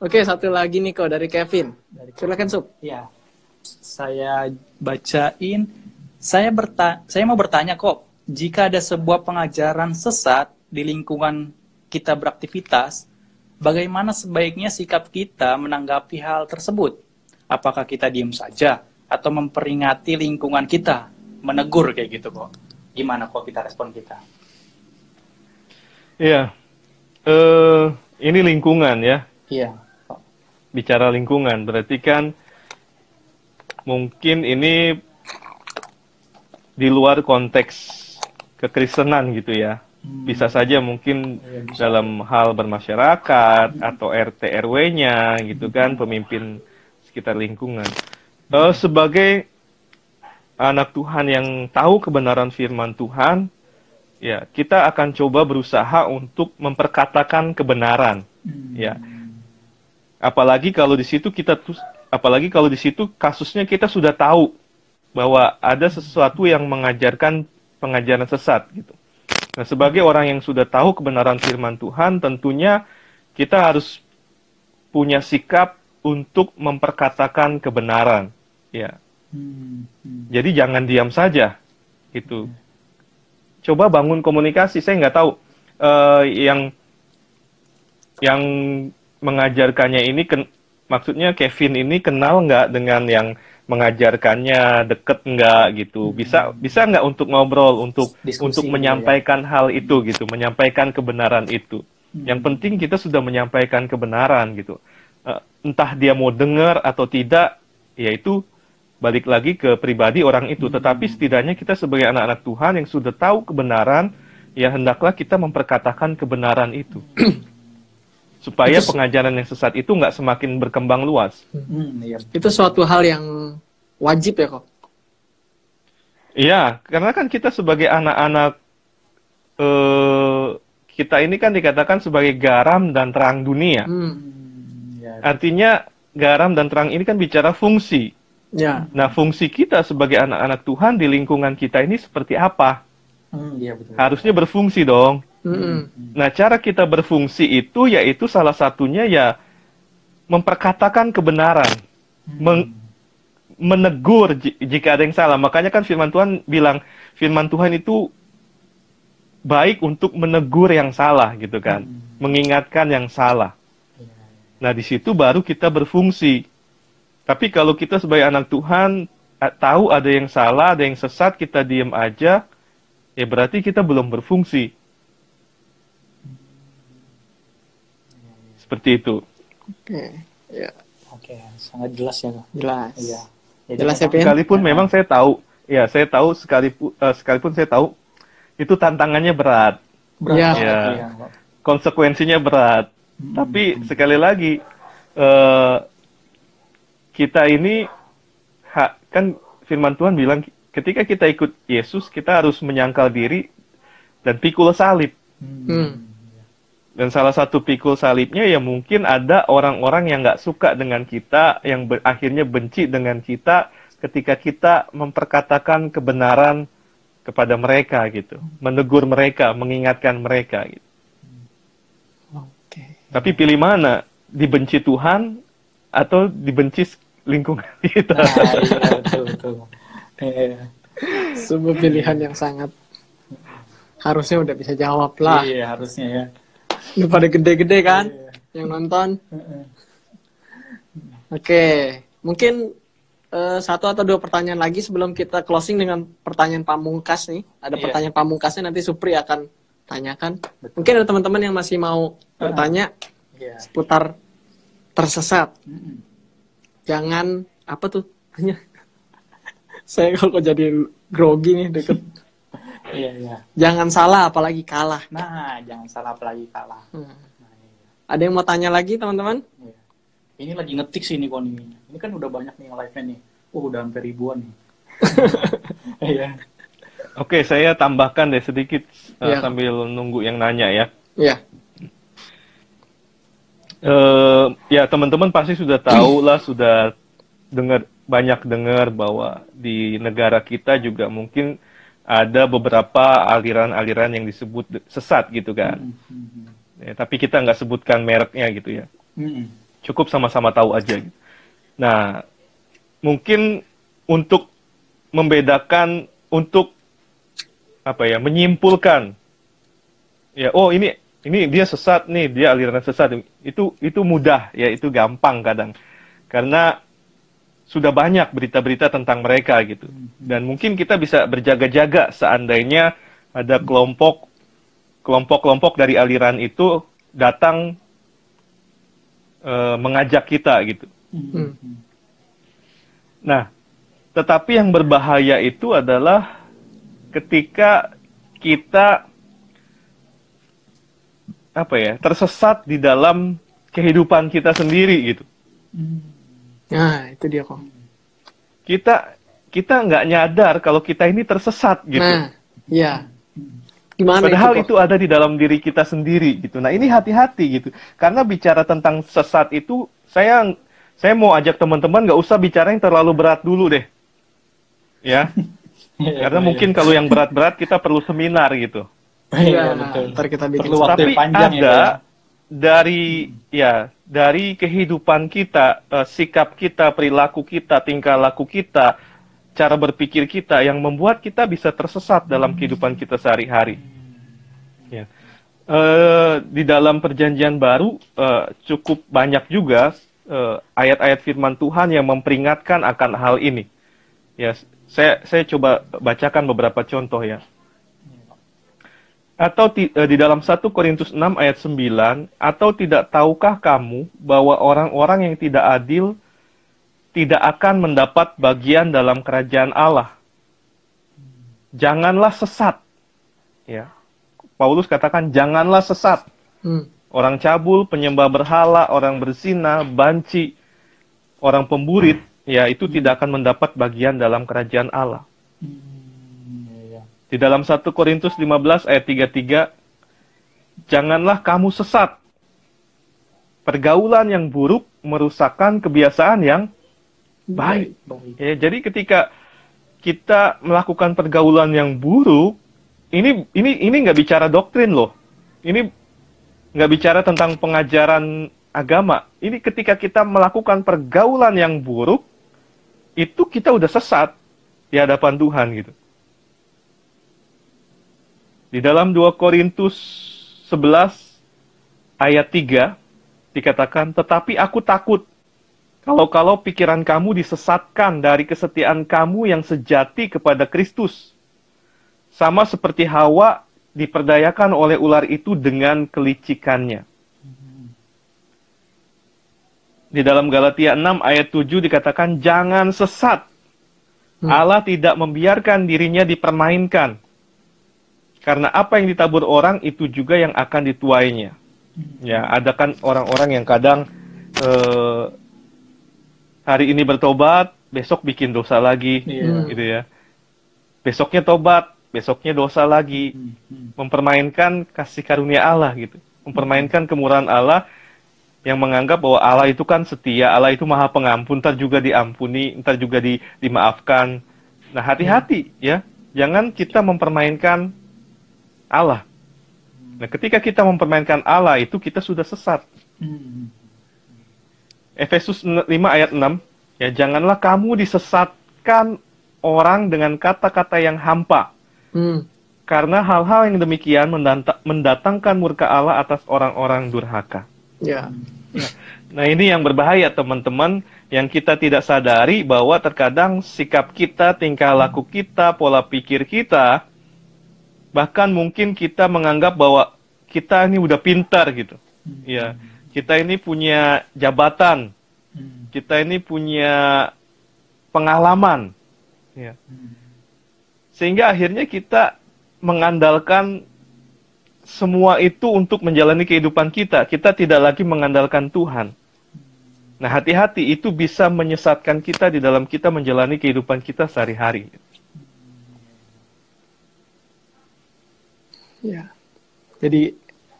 Oke, satu lagi nih kok dari Kevin. Dari Silakan Sup. Ya, saya bacain. Saya berta saya mau bertanya kok, jika ada sebuah pengajaran sesat di lingkungan kita beraktivitas, bagaimana sebaiknya sikap kita menanggapi hal tersebut? Apakah kita diam saja atau memperingati lingkungan kita, menegur kayak gitu kok? Gimana kok kita respon kita? Iya. Eh, ini lingkungan ya. Iya. Bicara lingkungan berarti kan mungkin ini di luar konteks kekristenan gitu ya. Hmm. Bisa saja mungkin Iya, bisa. dalam hal bermasyarakat atau RT RW-nya gitu kan pemimpin sekitar lingkungan. Eh, sebagai anak Tuhan yang tahu kebenaran firman Tuhan, ya kita akan coba berusaha untuk memperkatakan kebenaran. Hmm. Ya. Apalagi kalau di situ kita apalagi kalau di situ kasusnya kita sudah tahu bahwa ada sesuatu yang mengajarkan pengajaran sesat gitu. Nah, sebagai orang yang sudah tahu kebenaran firman Tuhan, tentunya kita harus punya sikap untuk memperkatakan kebenaran. Ya. Hmm. Hmm. Jadi jangan diam saja, gitu. Coba bangun komunikasi. Saya nggak tahu eh, yang yang mengajarkannya ini, ken- maksudnya Kevin ini kenal nggak dengan yang mengajarkannya deket nggak gitu? Bisa bisa nggak untuk ngobrol, untuk Diskusi untuk gitu ya. menyampaikan hal itu gitu, menyampaikan kebenaran itu. Hmm. Yang penting kita sudah menyampaikan kebenaran gitu. Eh, entah dia mau dengar atau tidak, yaitu balik lagi ke pribadi orang itu. Tetapi setidaknya kita sebagai anak-anak Tuhan yang sudah tahu kebenaran, ya hendaklah kita memperkatakan kebenaran itu. Supaya Itu- pengajaran yang sesat itu nggak semakin berkembang luas. Hmm, iya. Itu suatu hal yang wajib ya kok. Iya, karena kan kita sebagai anak-anak eh, kita ini kan dikatakan sebagai garam dan terang dunia. Hmm. Iya. Artinya garam dan terang ini kan bicara fungsi. Ya. Nah, fungsi kita sebagai anak-anak Tuhan di lingkungan kita ini seperti apa? Hmm, iya betul. Harusnya berfungsi dong. Mm-mm. Nah, cara kita berfungsi itu yaitu salah satunya ya memperkatakan kebenaran, meng- menegur ji- jika ada yang salah. Makanya kan firman Tuhan bilang firman Tuhan itu baik untuk menegur yang salah gitu kan, mengingatkan yang salah. Iya. Nah, di situ baru kita berfungsi. Tapi kalau kita sebagai anak Tuhan tahu ada yang salah, ada yang sesat, kita diam aja, ya berarti kita belum berfungsi. Seperti itu. Oke. Ya, Oke, sangat jelas ya. Jelas. Iya. Jadi Jelas ya? Sekalipun memang saya tahu, ya saya tahu sekalipun eh, sekalipun saya tahu itu tantangannya berat, Berat Iya. banget, Iya. konsekuensinya berat. Hmm. Tapi sekali lagi eh, kita ini ha- kan firman Tuhan bilang ketika kita ikut Yesus kita harus menyangkal diri dan pikul salib. Hmm. Dan salah satu pikul salibnya ya mungkin ada orang-orang yang nggak suka dengan kita, yang ber- akhirnya benci dengan kita ketika kita memperkatakan kebenaran kepada mereka gitu, menegur mereka, mengingatkan mereka. Gitu. Oke. Tapi pilih mana? Dibenci Tuhan atau dibenci lingkungan kita? Nah, iya, betul, betul. Iya. Sebuah pilihan yang sangat harusnya udah bisa jawab lah. Iya, harusnya ya. Lu pada gede-gede kan Iya. yang nonton. Heeh. Oke, mungkin eh, satu atau dua pertanyaan lagi sebelum kita closing dengan pertanyaan pamungkas nih. Ada Iya. pertanyaan pamungkasnya nanti Supri akan tanyakan. Betul. Mungkin ada teman-teman yang masih mau bertanya Iya. seputar tersesat. Mm-mm. Jangan apa tuh? Tanya. Saya kalau kok jadi grogi nih deket. Iya, iya. Jangan salah apalagi kalah. Nah, jangan salah apalagi kalah. Hmm. Nah, iya. Ada yang mau tanya lagi teman-teman? Iya. Ini lagi ngetik sih ini Koni. Ini kan udah banyak nih yang live-nya nih. Oh, udah hampir ribuan nih. Iya. Oke, saya tambahkan deh sedikit uh, sambil nunggu yang nanya ya. Iya. Eh, ya teman-teman pasti sudah tahu lah, sudah dengar banyak dengar bahwa di negara kita juga mungkin ada beberapa aliran-aliran yang disebut sesat gitu kan. Mm-mm. Ya, tapi kita nggak sebutkan mereknya gitu ya. Mm-mm. Cukup sama-sama tahu aja. Gitu. Nah, mungkin untuk membedakan, untuk apa ya, menyimpulkan, ya, oh ini ini dia sesat nih, dia aliran sesat. Itu itu mudah ya, itu gampang kadang. Karena sudah banyak berita-berita tentang mereka gitu. Dan mungkin kita bisa berjaga-jaga seandainya ada kelompok kelompok-kelompok dari aliran itu datang e, mengajak kita gitu. Hmm. Nah, tetapi yang berbahaya itu adalah ketika kita apa ya tersesat di dalam kehidupan kita sendiri gitu. Nah, itu dia kok. Kita kita nggak nyadar kalau kita ini tersesat gitu. Nah, iya. Gimana Padahal itu, itu ada di dalam diri kita sendiri gitu. Nah ini hati-hati gitu. Karena bicara tentang sesat itu, saya saya mau ajak teman-teman nggak usah bicara yang terlalu berat dulu deh. Ya. Iya, Karena mungkin kalau yang berat-berat kita perlu seminar gitu. Iya, Iya, betul. ntar kita bikin Perlu waktu Tapi panjang ya, ada ya. Dari ya dari kehidupan kita, eh, sikap kita, perilaku kita, tingkah laku kita, cara berpikir kita yang membuat kita bisa tersesat dalam kehidupan kita sehari-hari. Ya. Eh, di dalam perjanjian baru eh, cukup banyak juga ayat-ayat firman Tuhan yang memperingatkan akan hal ini. Ya, saya saya coba bacakan beberapa contoh ya. Atau eh, di dalam 1 Korintus 6 ayat 9, atau tidak tahukah kamu bahwa orang-orang yang tidak adil tidak akan mendapat bagian dalam kerajaan Allah? Janganlah sesat. Ya. Paulus katakan janganlah sesat. Hmm. Orang cabul, penyembah berhala, orang berzina, banci, orang pemburit, ya itu tidak akan mendapat bagian dalam kerajaan Allah. Hmm. Di dalam 1 Korintus 15 ayat 33, janganlah kamu sesat. Pergaulan yang buruk merusakkan kebiasaan yang baik. Baik. Ya, jadi ketika kita melakukan pergaulan yang buruk, ini ini ini nggak bicara doktrin loh. Ini nggak bicara tentang pengajaran agama. Ini ketika kita melakukan pergaulan yang buruk, itu kita udah sesat di hadapan Tuhan gitu. Di dalam 2 Korintus 11 ayat 3 dikatakan, "Tetapi aku takut kalau-kalau pikiran kamu disesatkan dari kesetiaan kamu yang sejati kepada Kristus. Sama seperti Hawa diperdayakan oleh ular itu dengan kelicikannya." Di dalam Galatia 6 ayat 7 dikatakan, "Jangan sesat. Allah tidak membiarkan dirinya dipermainkan. Karena apa yang ditabur orang itu juga yang akan dituainya." Ya, ada kan orang-orang yang kadang eh, hari ini bertobat, besok bikin dosa lagi, Iya. gitu ya. Besoknya tobat, besoknya dosa lagi, mempermainkan kasih karunia Allah gitu, mempermainkan kemurahan Allah yang menganggap bahwa Allah itu kan setia, Allah itu maha pengampun, ntar juga diampuni, ntar juga di, dimaafkan. Nah hati-hati ya, jangan kita mempermainkan Allah. Nah ketika kita mempermainkan Allah itu kita sudah sesat. Efesus 5 ayat 6, ya janganlah kamu disesatkan orang dengan kata-kata yang hampa. Hmm. Karena hal-hal yang demikian mendatangkan murka Allah atas orang-orang durhaka. Ya. Nah ini yang berbahaya teman-teman, yang kita tidak sadari bahwa terkadang sikap kita, tingkah laku kita, pola pikir kita, bahkan mungkin kita menganggap bahwa kita ini udah pintar gitu. Ya, kita ini punya jabatan, Hmm. kita ini punya pengalaman. Ya. Sehingga akhirnya kita mengandalkan semua itu untuk menjalani kehidupan kita. Kita tidak lagi mengandalkan Tuhan. Nah, hati-hati itu bisa menyesatkan kita di dalam kita menjalani kehidupan kita sehari-hari. Ya. Jadi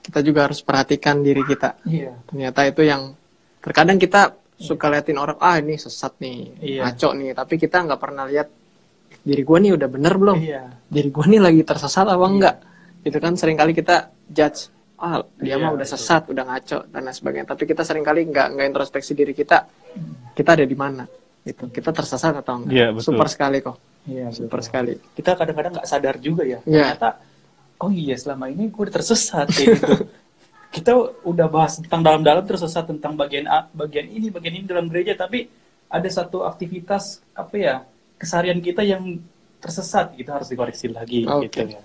kita juga harus perhatikan diri kita. Iya. Ternyata itu yang terkadang kita suka liatin orang, ah ini sesat nih, Iya. ngaco nih. Tapi kita nggak pernah lihat diri gua nih udah bener belum? Iya. Diri gua nih lagi tersesat apa enggak? Itu kan sering kali kita judge ah dia Iya, mah udah betul. sesat udah ngaco dan lain sebagainya tapi kita sering kali nggak nggak introspeksi diri kita kita ada di mana gitu kita tersesat atau enggak Iya, betul. super sekali kok Iya, super betul. sekali Kita kadang-kadang nggak sadar juga ya. Iya. Ternyata, oh iya selama ini gue udah tersesat kayak gitu. Kita udah bahas tentang dalam-dalam tersesat tentang bagian A, bagian ini, bagian ini dalam gereja, tapi ada satu aktivitas apa ya keseharian kita yang tersesat, kita harus dikoreksi lagi Oke. gitu ya.